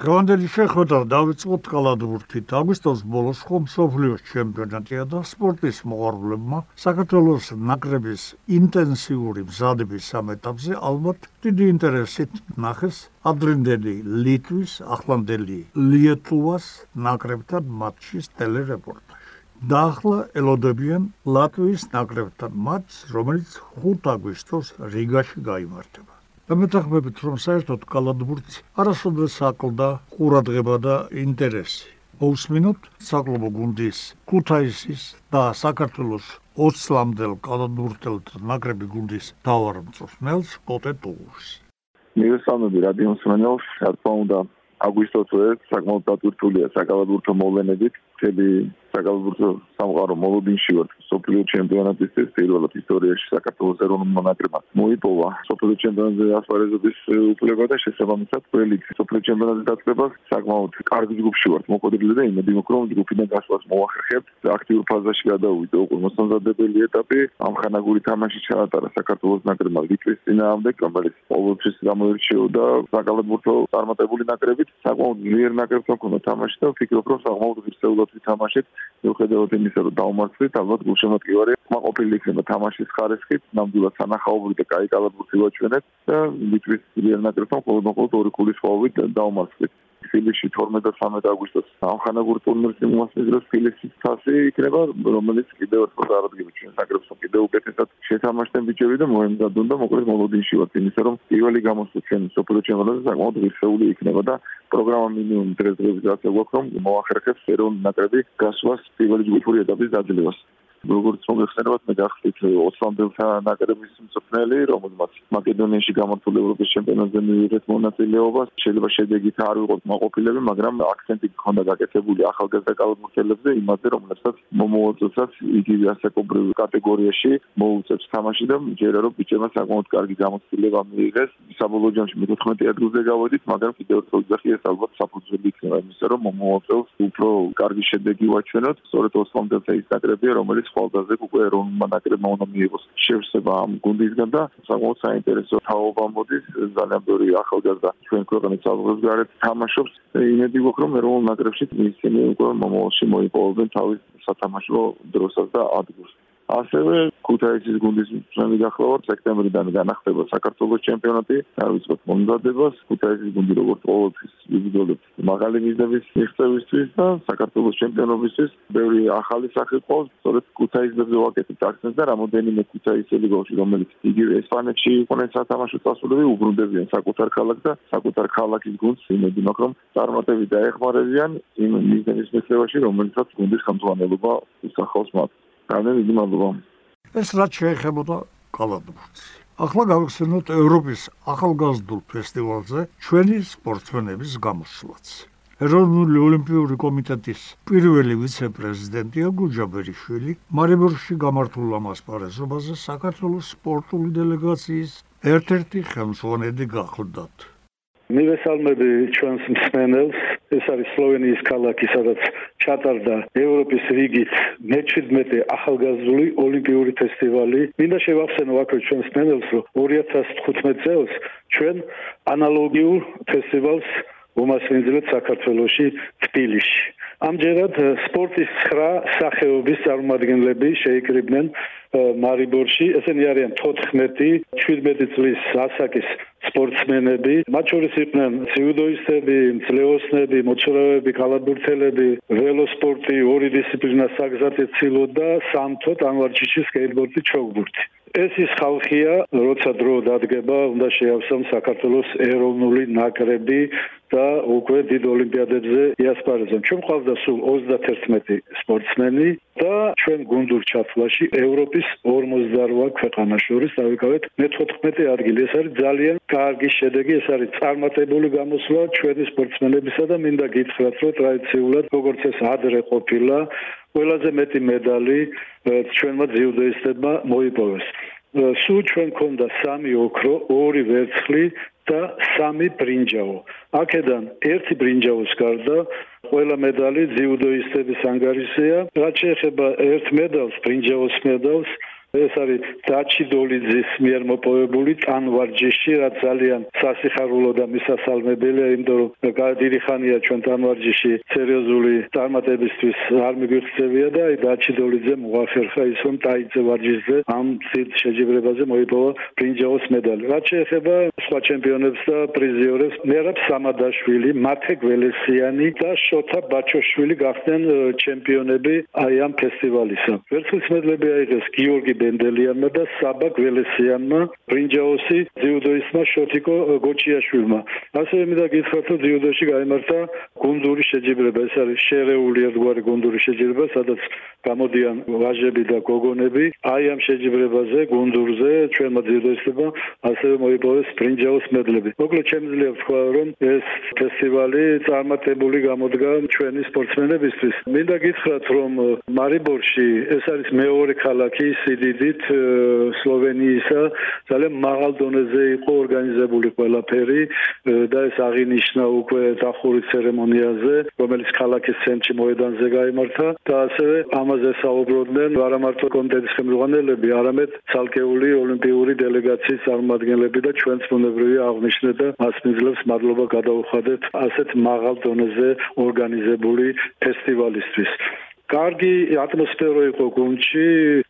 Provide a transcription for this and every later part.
დღევანდელი შეხვედრა დავიწყოთ კალათბურთით. აგვისტოს ბოლოს ხომ სოფლიოს ჩემპიონატია და სპორტის მოყვარულებმა საქართველოს ნაკრების ინტენსიური მზადების ამ ეტაპზე ალბათ დიდი ინტერესით ნახეს ადრინდელი ლიტვის, ახლანდელი ლიეტუვას ნაკრებთან მატჩის ტელერეპორტაჟი. და ახლა ელოდებიან ლატვიის ნაკრებთან მატჩს, რომელიც 5 აგვისტოს რიგაში გამართება. დამეთახმებით რომ საერთოდ კალათბურთს არასოდეს აკლდა ყურადღება და ინტერესი. მოусმინოთ საკლუბო გუნდის ქუთაისის და საქართველოს 20 ლამდელ კალათბურთელთა ნაკრები გუნდის თავარ მწვრთნელს კოტე ტუს. მიერსამები რადიო მსმენელს, რა თქმა უნდა, აგვისტოს ერთ საკმაოდ დატვირთულია საკალათბურთო მოვლენებით, მთელი საკალათბურთო სამყარო მოლოდინში ვარ. სოფლიო ჩემპიონატისთვის პირველად ისტორიაში საქართველოს ეროვნულ ნაკრებმა მოიპოვა. სოფლიო ჩემპიონატზე ასპარეზობის უფლება და შესაბამისად ყველი სოფლიო ჩემპიონატის დაწყებას საკმაოდ კარგი ჯგუფში ვარ მოყოლებული და იმედი მაქვს ჯგუფიდან გასვლას მოახერხებთ და აქტიურ ფაზაში გადავიდე უკვე მოსამზადებელი ეტაპი. ამხანაგური თამაში ჩაატარა საქართველოს ნაკრებმა ლიტვის წინააღმდეგ რომელიც ყოველთვის გამოირჩეოდა საკალათბურთო წარმატებული ნაკრებით. საკმაოდ ძლიერ ნაკრებთან ჰქონდა თამაში და ვფიქრობ რომ საკმაოდ ღირსეულად ვითამაშეთ მიუხედავად იმისა, რომ დაუმარცხეთ, ალბათ გულშემატკივარი მაყოფილი იქნება თამაშის ხარისხით, ნამდვილად სანახაობრივი და კაი კალათბურთი ვაჩვენეთ და ლიტვის ლიერნაკრებთან მხოლოდ მხოლოდ ორი ქულის ხოვით დაუმარცხეთ. ფილიში 12 და 13 აგვისტოს სამხანაგურ ტურნირს იმასპინძლებს ფილიშის თასი იქნება რომელიც კიდევ ერთხელ დარადგება ჩვენ საგრებს კიდევ უკეთესად შეთამაშდნენ ბიჭები და მოემზადონ და მოკლედ მოლოდინში ვართ იმისა რომ პირველი გამოსვლა ჩვენ სოფლიო ჩემპიონატზე საკმაოდ ღირსეული იქნება და პროგრამა მინიმუმ დღეს-დღეს გასაგებია რომ მოახერხებს ეროვნული ნაკრები გასვას პირველი ჯგუფური ეტაპის დაძლევას როგორც მოგეხსენებათ მე გახდით 20-მდე ნაკრების მწვრთნელი, რომელმაც მაკედონიაში გამართულ ევროპის ჩემპიონატზე მიიღეთ მონაწილეობა. შეიძლება შედეგით არ ვიყოთ მოყოფილები, მაგრამ აქცენტი გქონდა გაკეთებული ახალგაზრდა კალათბურთელებზე, იმაზე რომელსაც მომოუწევს იგივე ასაკობრივ კატეგორიაში მოუწევს თამაში და ჯერა რომ ბიჭებმა საკმაოდ კარგი გამოცდილება მიიღეს. საბოლოო ჯამში მე-14 ადგილზე გავედით, მაგრამ კიდევ ერთხელ ვიძახი ეს ალბათ საფუძველი იქნება იმისა, რომ მომოუწევს უფრო კარგი შედეგი ვაჩვენოთ. სწორედ 20-მდე ის ნაკრებია, რომელიც ხვალდაზე უკვე ეროვნულმა ნაკრებმა უნდა მიიღოს შევსება ამ გუნდისგან და საკმაოდ საინტერესო თაობა მოდის. ძალიან ბევრი ახალგაზრდა ჩვენ ქვეყნის საზღვრებს გარეთ თამაშობს იმედი გვაქვს რომ ეროვნულ ნაკრებში ისინი უკვე მომავალში მოიპოვებენ თავის სათამაშო დროსაც და ადგილს ასევე ქუთაისის გუნდის წვენი გახლავართ სექტემბრიდან განახდება საქართველოს ჩემპიონატი. დავიწყოთ მომზადებას ქუთაისის გუნდი როგორც ყოველთვის იბრძოლებს მაღალი მიზნების მიღწევისთვის და საქართველოს ჩემპიონობისთვის ბევრი ახალი სახე ყავს. სწორედ ქუთაისზე ვაკეთებთ აქცენტს და რამოდენიმე ქუთაისელი გოლში რომელიც იგივე ესპანეთში იყვნენ სათამაშო წასულები უბრუნდებიან საკუთარ ქალაქს და საკუთარ ქალაქის გუნდს იმედი მაქვს რომ წარმატებით დაეხმარებიან იმ მიზნების მიღწევაში რომელსაც გუნდის ხელმძღვანელობა უსახავს მათ ძალიან დიდი მადლობა. ეს რაც შეეხებოდა კალათბურთს. ახლა გავხსენოთ ევროპის ახალგაზრდულ ფესტივალზე ჩვენი სპორტსმენების გამოსვლაც. ეროვნული ოლიმპიური კომიტეტის პირველი ვიცე-პრეზიდენტი გუჯაბერიშვილი მარიბორში გამართულ ამასპარეზობაზე საქართველოს სპორტული დელეგაციის ერთ-ერთი ხელმძღვანელი გახლდათ. მივესალმები ჩვენს მსმენელს ეს არის სლოვენიის ქალაქი სადაც ჩატარდა ევროპის რიგით მე-17 ახალგაზრდული ოლიმპიური ფესტივალი. მინდა შევახსენო აქ ჩვენს მსმენელს რომ 2015 წელს ჩვენ ანალოგიურ ფესტივალს უმასპინძლეთ საქართველოში თბილისში ამჯერად სპორტის 9 სახეობის წარმომადგენლები შეიკრიბნენ მარიბორში ესენი არიან 14 17 წლის ასაკის სპორტსმენები. მათ შორის იყვნენ ციუდოისტები, მძლეოსნები, მოჩრევები, კალათბურთელები, ველოსპორტი, ორი დისციპლინა საგზატეცილო და სამთო ტანვარჯიში სკეიტბორდი, ჩოგბურთი. ეს ის ხალხია, როცა დრო დადგება, უნდა შეავსონ საქართველოს ეროვნული ნაკრები და უკვე დიდ ოლიმპიადებზე იასპარეზობ. ჩვენ გვყავდა სულ 31 სპორტსმენი და ჩვენ გუნდურ ჩათვლაში ევროპის 58 ქვეყანას შორის დავიკავეთ მე-14 ადგილი. ეს არის ძალიან კარგი შედეგი, ეს არის წარმატებული გამოსვლა ჩვენი სპორტსმენებისა და მინდა გითხრათ, რომ ტრადიციულად როგორც ეს ადრე ყოფილა, ყველაზე მეტი მედალი ჩვენმა ძიუდეისტებმა მოიპოვეს. სულ ჩვენ გქონდა სამი ოქრო, ორი ვერცხლი და სამი ბრინჯაო. აქედან ერთი ბრინჯაოს გარდა ყველა მედალი ძიუდოისტების ანგარიშია. რაც შეეხება ერთ მედალს, ბრინჯაოს მედალს, ეს არის დაჩი დოლიძის მიერ მოპოვებული ტანვარჯიში, რაც ძალიან სასიხარულო და მისასალმებელია, იმიტომ რომ დიდი ხანია ჩვენ ტანვარჯიში სერიოზული წარმატებისთვის არ მიგვიხსენებია და აი დაჩი დოლიძე მოახერხა ის რომ ტაიძე ვარჯიშზე ამ ცირ შეჯიბრებაზე მოიპოვა ბრინჯაოს მედალი. რაც შეეხება სხვა ჩემპიონებს და პრიზიორებს, მერაბ სამადაშვილი, მათე გველესიანი და შოთა ბაჩოშვილი გახდნენ ჩემპიონები აი ამ ფესტივალისა. ვერცხლის მედლები აიღეს გიორგი ბენდელიანმა და საბა გველესიანმა, ბრინჯაოსი ძიუდოისტმა შოთიკო გოჩიაშვილმა. ასევე მინდა გითხრათ, რომ ძიუდოში გამართა გუნდური შეჯიბრება, ეს არის შერეული ერთგვარი გუნდური შეჯიბრება, სადაც გამოდიან ვაჟები და გოგონები. აი ამ შეჯიბრებაზე გუნდურზე ჩვენმა ძიუდოისტებმა ასევე მოიპოვეს ბრინჯაოს მედლები. მოკლედ შემიძლია ვთქვა, რომ ეს ფესტივალი წარმატებული გამოდგა ჩვენი სპორტსმენებისთვის. მინდა გითხრათ, რომ მარიბორში ეს არის მეორე ქალაქი სიდიდით სლოვენიისა, ძალიან მაღალ დონეზე იყო ორგანიზებული ყველაფერი და ეს აღინიშნა უკვე დახური ცერემონიაზე, რომელიც ქალაქის ცენტრში მოედანზე გამართა და ასევე ამაზე საუბრობდნენ არა მარტო კომიტეტის ხელმძღვანელები, არამედ ცალკეული ოლიმპიური დელეგაციის წარმომადგენლები და ჩვენც მონებრივი აღნიშნე და მას მიზლებს მადლობა გადაუხადეთ ასეთ მაღალ დონეზე ორგანიზებული ფესტივალისთვის. კარგი ატმოსფერო იყო გუნდში,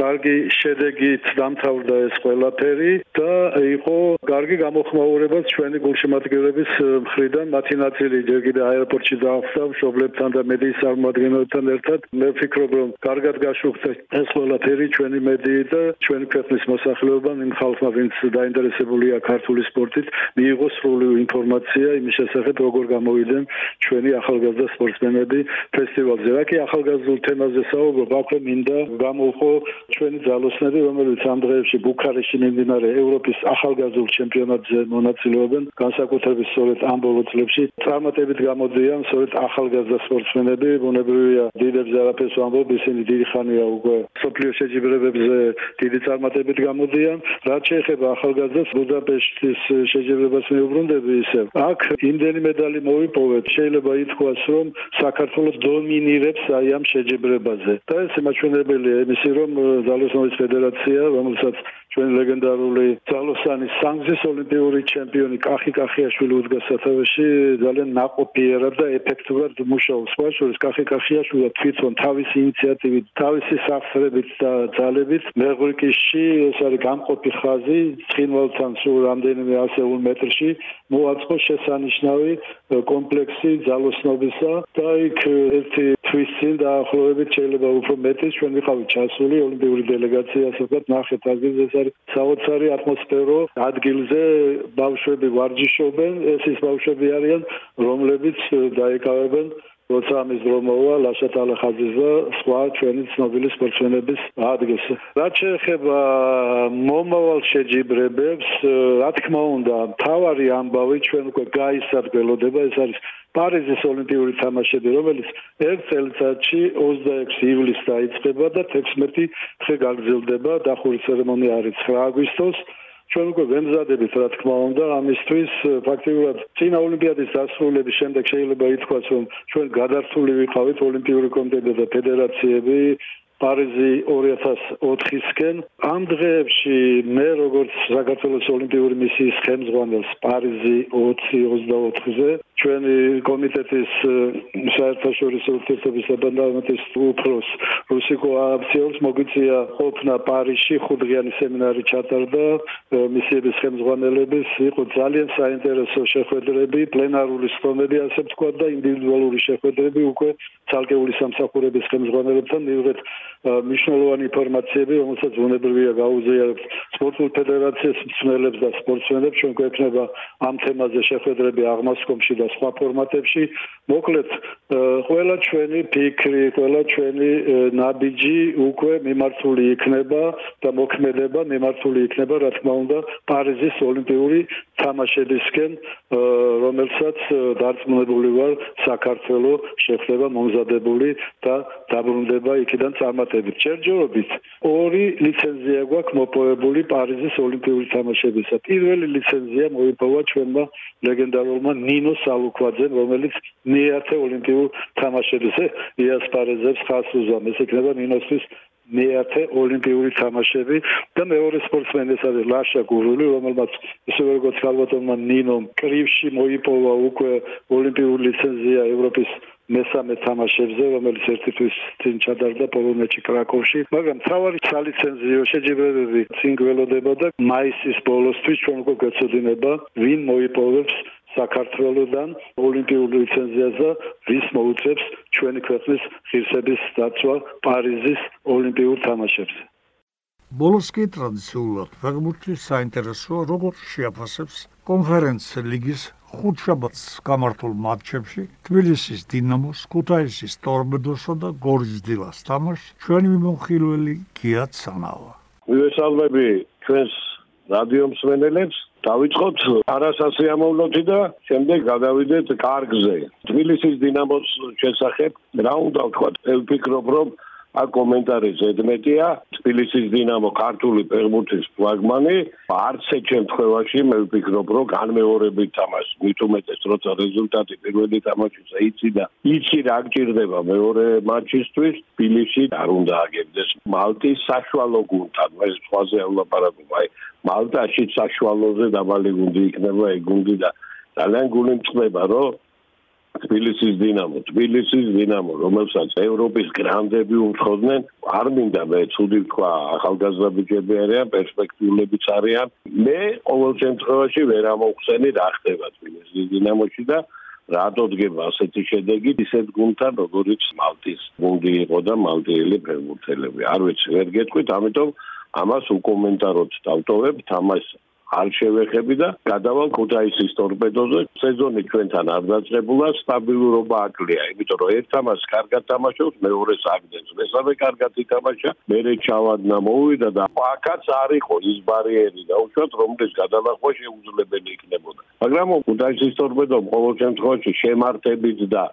კარგი შედეგით დამთავრდა ეს ყველაფერი და იყო კარგი გამოხმაურება ჩვენი გულშემატკივრების მხრიდან. მათი ნაწილი ჯერ კიდე აეროპორტში დაახსნა მშობლებთან და მედიის წარმომადგენლებთან ერთად. მე ვფიქრობ, რომ კარგად გაშუქდა ეს ყველაფერი ჩვენი მედიი და ჩვენი ქვეყნის მოსახლეობა იმ ხალხმა, ვინც დაინტერესებულია ქართული სპორტით, მიიღო სრული ინფორმაცია იმის შესახებ, როგორ გამოვიდნენ ჩვენი ახალგაზრდა სპორტსმენები ფესტივალზე. რა კი ახალგაზრდულ თემაზე საუბრობ, აქვე მინდა გამოვყო ჩვენი ძალოსნები, რომლებიც ამ დღეებში ბუქარესტში მიმდინარე ევროპის ახალგაზრდულ ჩემპიონატზე მონაწილეობენ. განსაკუთრებით სწორედ ამ ბოლო წლებში წარმატებით გამოდიან სწორედ ახალგაზრდა სპორტსმენები, ბუნებრივია დიდებს არაფერს ვამბობ, ისინი დიდი ხანია უკვე სოფლიო შეჯიბრებებზე დიდი წარმატებით გამოდიან. რაც შეეხება ახალგაზრდას ბუდაპეშტის შეჯიბრებას მეუბრუნდები ისევ. აქ იმდენი მედალი მოვიპოვეთ, შეიძლება შეიძლება ითქვას, რომ საქართველოს დომინირებს აი ამ შეჯიბრებაზე. და ეს ემაჩვენებელია იმისი, რომ ძალოსნოვის ფედერაცია, რომელსაც ჩვენი ლეგენდარული ძალოსანის სანგზის ოლიმპიური ჩემპიონი კახი კახიაშვილი უდგას სათავეში ძალიან ნაყოფიერად და ეფექტურად მუშაობს. სხვა შორის კახი კახიაშვილი თვითონ თავისი ინიციატივით, თავისი სახსრებით და ძალებით მეგრიკისში ეს არის გამყოფი ხაზი ცხინვალთან სულ რამდენიმე ასეულ მეტრში მოაწყო შესანიშნავი э, კომპლექსი ძალოსნობისა და იქ ერთი თვის წინ დაახლოებით შეიძლება უფრო მეტი ჩვენ ვიყავით ჩასული ოლიმპიური დელეგაცია ასეთად ნახეთ ადგილზე ეს არის საოცარი ატმოსფერო ადგილზე ბავშვები ვარჯიშობენ ეს ის ბავშვები არიან რომლებიც დაიკავებენ როცა ამის დრო მოვა ლაშა ტალახაძის და სხვა ჩვენი ცნობილი სპორტსმენების ადგილს. რაც შეეხება მომავალ შეჯიბრებებს, რა თქმა უნდა, თავარი ამბავი ჩვენ უკვე გაისადგელოდება, ეს არის პარიზის ოლიმპიური თამაშები, რომელიც ერთ წელიწადში 26 ივლისს დაიწყება და 16 დღე გაგრძელდება. დახური ცერემონია არის 9 აგვისტოს. ჩვენ უკვე ვემზადებით, რა თქმა უნდა, ამისთვის ფაქტიურად წინა ოლიმპიადის დასრულების შემდეგ შეიძლება ითქვას, რომ ჩვენ გადართული ვიყავით ოლიმპიური კომიტეტი და ფედერაციები პარიზი 2004-ისკენ ამ დღეებში მე როგორც საქართველოს ოლიმპიური მისიის ხელმძღვანელს პარიზი 2024-ზე ჩვენი კომიტეტის საერთაშორისო ურთიერთობისა და დიპლომატიის უფროს რუსიკო აბციელს მოგვიწია ყოფნა პარიზში ხუთდღიანი სემინარი ჩატარდა მისიების ხელმძღვანელების იყო ძალიან საინტერესო შეხვედრები პლენარული სტომები ასე ვთქვა და ინდივიდუალური შეხვედრები უკვე ცალკეული სამსახურების ხელმძღვანელებთან. მივიღეთ მნიშვნელოვანი ინფორმაციები, რომელსაც უნებრივია გაუზიაროთ სპორტულ ფედერაციას მსმენელებს და სპორტსმენებს, ჩვენ გვექნება ამ თემაზე შეხვედრები აღმასკომში და სხვა ფორმატებში. მოკლედ, ყველა ჩვენი ფიქრი, ყველა ჩვენი ნაბიჯი უკვე მიმართული იქნება და მოქმედება მიმართული იქნება, რა თქმა უნდა, პარიზის ოლიმპიური თამაშებისკენ, რომელსაც დარწმუნებული ვარ, საქართველოს შეხება მომზადებული და დაბრუნდება იქიდან წარმატებით ჯერჯერობით ორი ლიცენზია გვაქვს მოპოვებული პარიზის ოლიმპიური თამაშებისა. პირველი ლიცენზია მოიპოვა ჩვენმა ლეგენდარულმა ნინო სალუკვაძემ, რომელიც მეათე ოლიმპიურ თამაშებზე იასპარეზებს ხას უზამს. ეს იქნება ნინოსთვის მეათე ოლიმპიური თამაშები და მეორე სპორტსმენი ეს არის ლაშა გურული რომელმაც ისე როგორც ქალბატონმა ნინომ კრივში მოიპოვა უკვე ოლიმპიური ლიცენზია ევროპის მესამე თამაშებზე რომელიც ერთი თვის წინ ჩადარდა პოლონეთში კრაკოვში მაგრამ თავარი სალიცენზიო შეჯიბრებები წინ გველოდება და მაისის ბოლოსთვის ჩვენ უკვე გეცოდინება ვინ მოიპოვებს საქართველოსდან ოლიმპიურ ლიცენზიაზე ვის მოუწევს ჩვენი ქვეყნის ღირსების დაცვა პარიზის ოლიმპიურ თამაშებზე. ბოლოს კი ტრადიციულად ფეგმურთის საინტერესოა როგორ შეაფასებს კონფერენცია ლიგის ხუთშაბათს გამართულ მატჩებში თბილისის დინამოს, ქუთაისის ტორპედოსა და გორის დილას თამაშს ჩვენი მიმოხილველი გია ცანავა. მივესალმები ჩვენს რადიო მსმენელებს დავიწყოთ არასასიამოვნოთი და შემდეგ გადავიდეთ კარგზე. თბილისის დინამოს შესახებ რა უნდა ვთქვათ? ვფიქრობ რომ აქ კომენტარი ზედმეტია. თბილისის დინამო ქართული ფეხბურთის ფლაგმანი არც ერთ შემთხვევაში მე ვფიქრობ რომ განმეორებით თამაშს მით უმეტეს როცა რეზულტატი პირველი თამაშის იცი და იცი რა გჭირდება მეორე მატჩისთვის თბილისი არ უნდა აგებდეს. მალტის საშუალო გუნდთან მე სხვაზე ვლაპარაკობ აი მალტაში საშუალოზე დაბალი გუნდი იქნება ეგ გუნდი და ძალიან გული მწდება რომ თბილისის დინამო, თბილისის დინამო, რომელსაც ევროპის გრანდები უმხოდნენ, არ მინდა მე ცუდი თქვა, ახალგაზრდა ბიჭები არიან, პერსპექტიულებიც არიან. მე ყოველ შემთხვევაში ვერ ამოვხსენი რა ხდება თბილისის დინამოში და რატო დგება ასეთი შედეგი ისეთ გუნდთან, როგორც მალტის გუნდი იყო და მალტიელი ფეხბურთელები. არ ვიცი, ვერ გეტყვით, ამიტომ ამას უკომენტაროთ დავტოვებ, თამაშ არ შევეხები და გადავალ ქუთაისის ტორპედოზე. სეზონი ჩვენთან არ დაწყებულა, სტაბილურობა აკლია, იმიტომ რომ ერთ თამაშს კარგად თამაშობს, მეორეს აგდენს. მესამე კარგად ითამაშა, მერე ჩავადნა მოვიდა და აქაც არ იყო ის ბარიერი და უშუალოდ რომლის გადალახვა შეუძლებელი იქნებოდა. მაგრამ ქუთაისის ტორპედომ ყოველ შემთხვევაში შემართებით და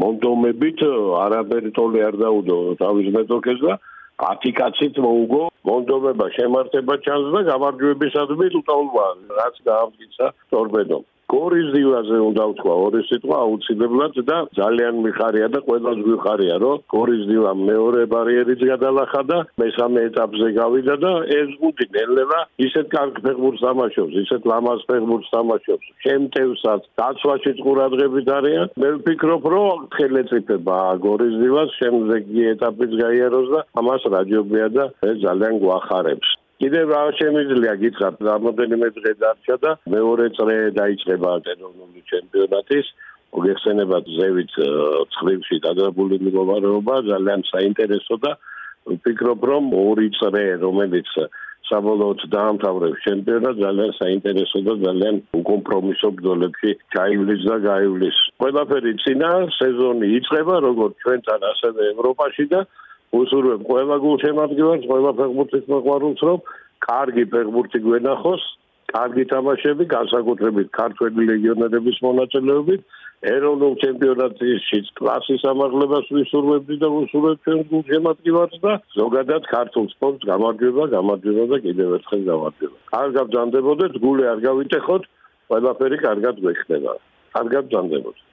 მონდომებით არაბერი თოლი არ დაუდო თავის მეტოქეს და 10 კაცით მოუგო მონდომება შემართება ჩანს და გამარჯვებისადმი უტოლვა რაც გაამტკიცა ტორპედომ გორის დილაზე უნდა ვთქვა ორი სიტყვა აუცილებლად და ძალიან მიხარია და ყველას გვიხარია რომ გორის დილა მეორე ბარიერიც გადალახა და მესამე ეტაპზე გავიდა და ეს გუნდი ნელ-ნელა ისეთ კარგ ფეხბურთს თამაშობს, ისეთ ლამაზ ფეხბურთს თამაშობს. შემტევსაც დაცვაში ყურადღებით არიან. მე ვფიქრობ რომ ხელეწიფება გორის დილას შემდეგი ეტაპიც გაიაროს და ამას რაჯობია და ეს ძალიან გვახარებს. კიდევ რა შემიძლია გითხრათ რამოდენიმე დღე დარჩა და მეორე წრე დაიწყება ეროვნული ჩემპიონატის მოგეხსენებათ ზევით ცხრილში დაგრაბული მდგომარეობა ძალიან საინტერესო და ვფიქრობ რომ ორი წრე რომელიც საბოლოოდ დაამთავრებს ჩემპიონატს ძალიან საინტერესო და ძალიან უკომპრომისო ბრძოლებში ჩაივლის და გაივლის. ყველაფერი წინა სეზონი იწყება როგორც ჩვენთან ასევე ევროპაში და უსურვებ ყველა გულშემატკივარს, ყველა ფეხბურთის მოყვარულს, რომ კარგი ფეხბურთი გვენახოს, კარგი თამაშები, განსაკუთრებით ქართველი ლეგიონერების მონაწილეობით, ეროვნულ ჩემპიონატში კლასის ამაღლებას ვისურვებდი და უსურვებ ჩვენ გულშემატკივარს და ზოგადად ქართულ სპორტს გამარჯვება, გამარჯვება და კიდევ ერთხელ გამარჯვება. კარგად ჯანდებოდეთ, გული არ გავიტეხოთ, ყველაფერი კარგად გვეხდება. კარგად ჯანდებოდეთ.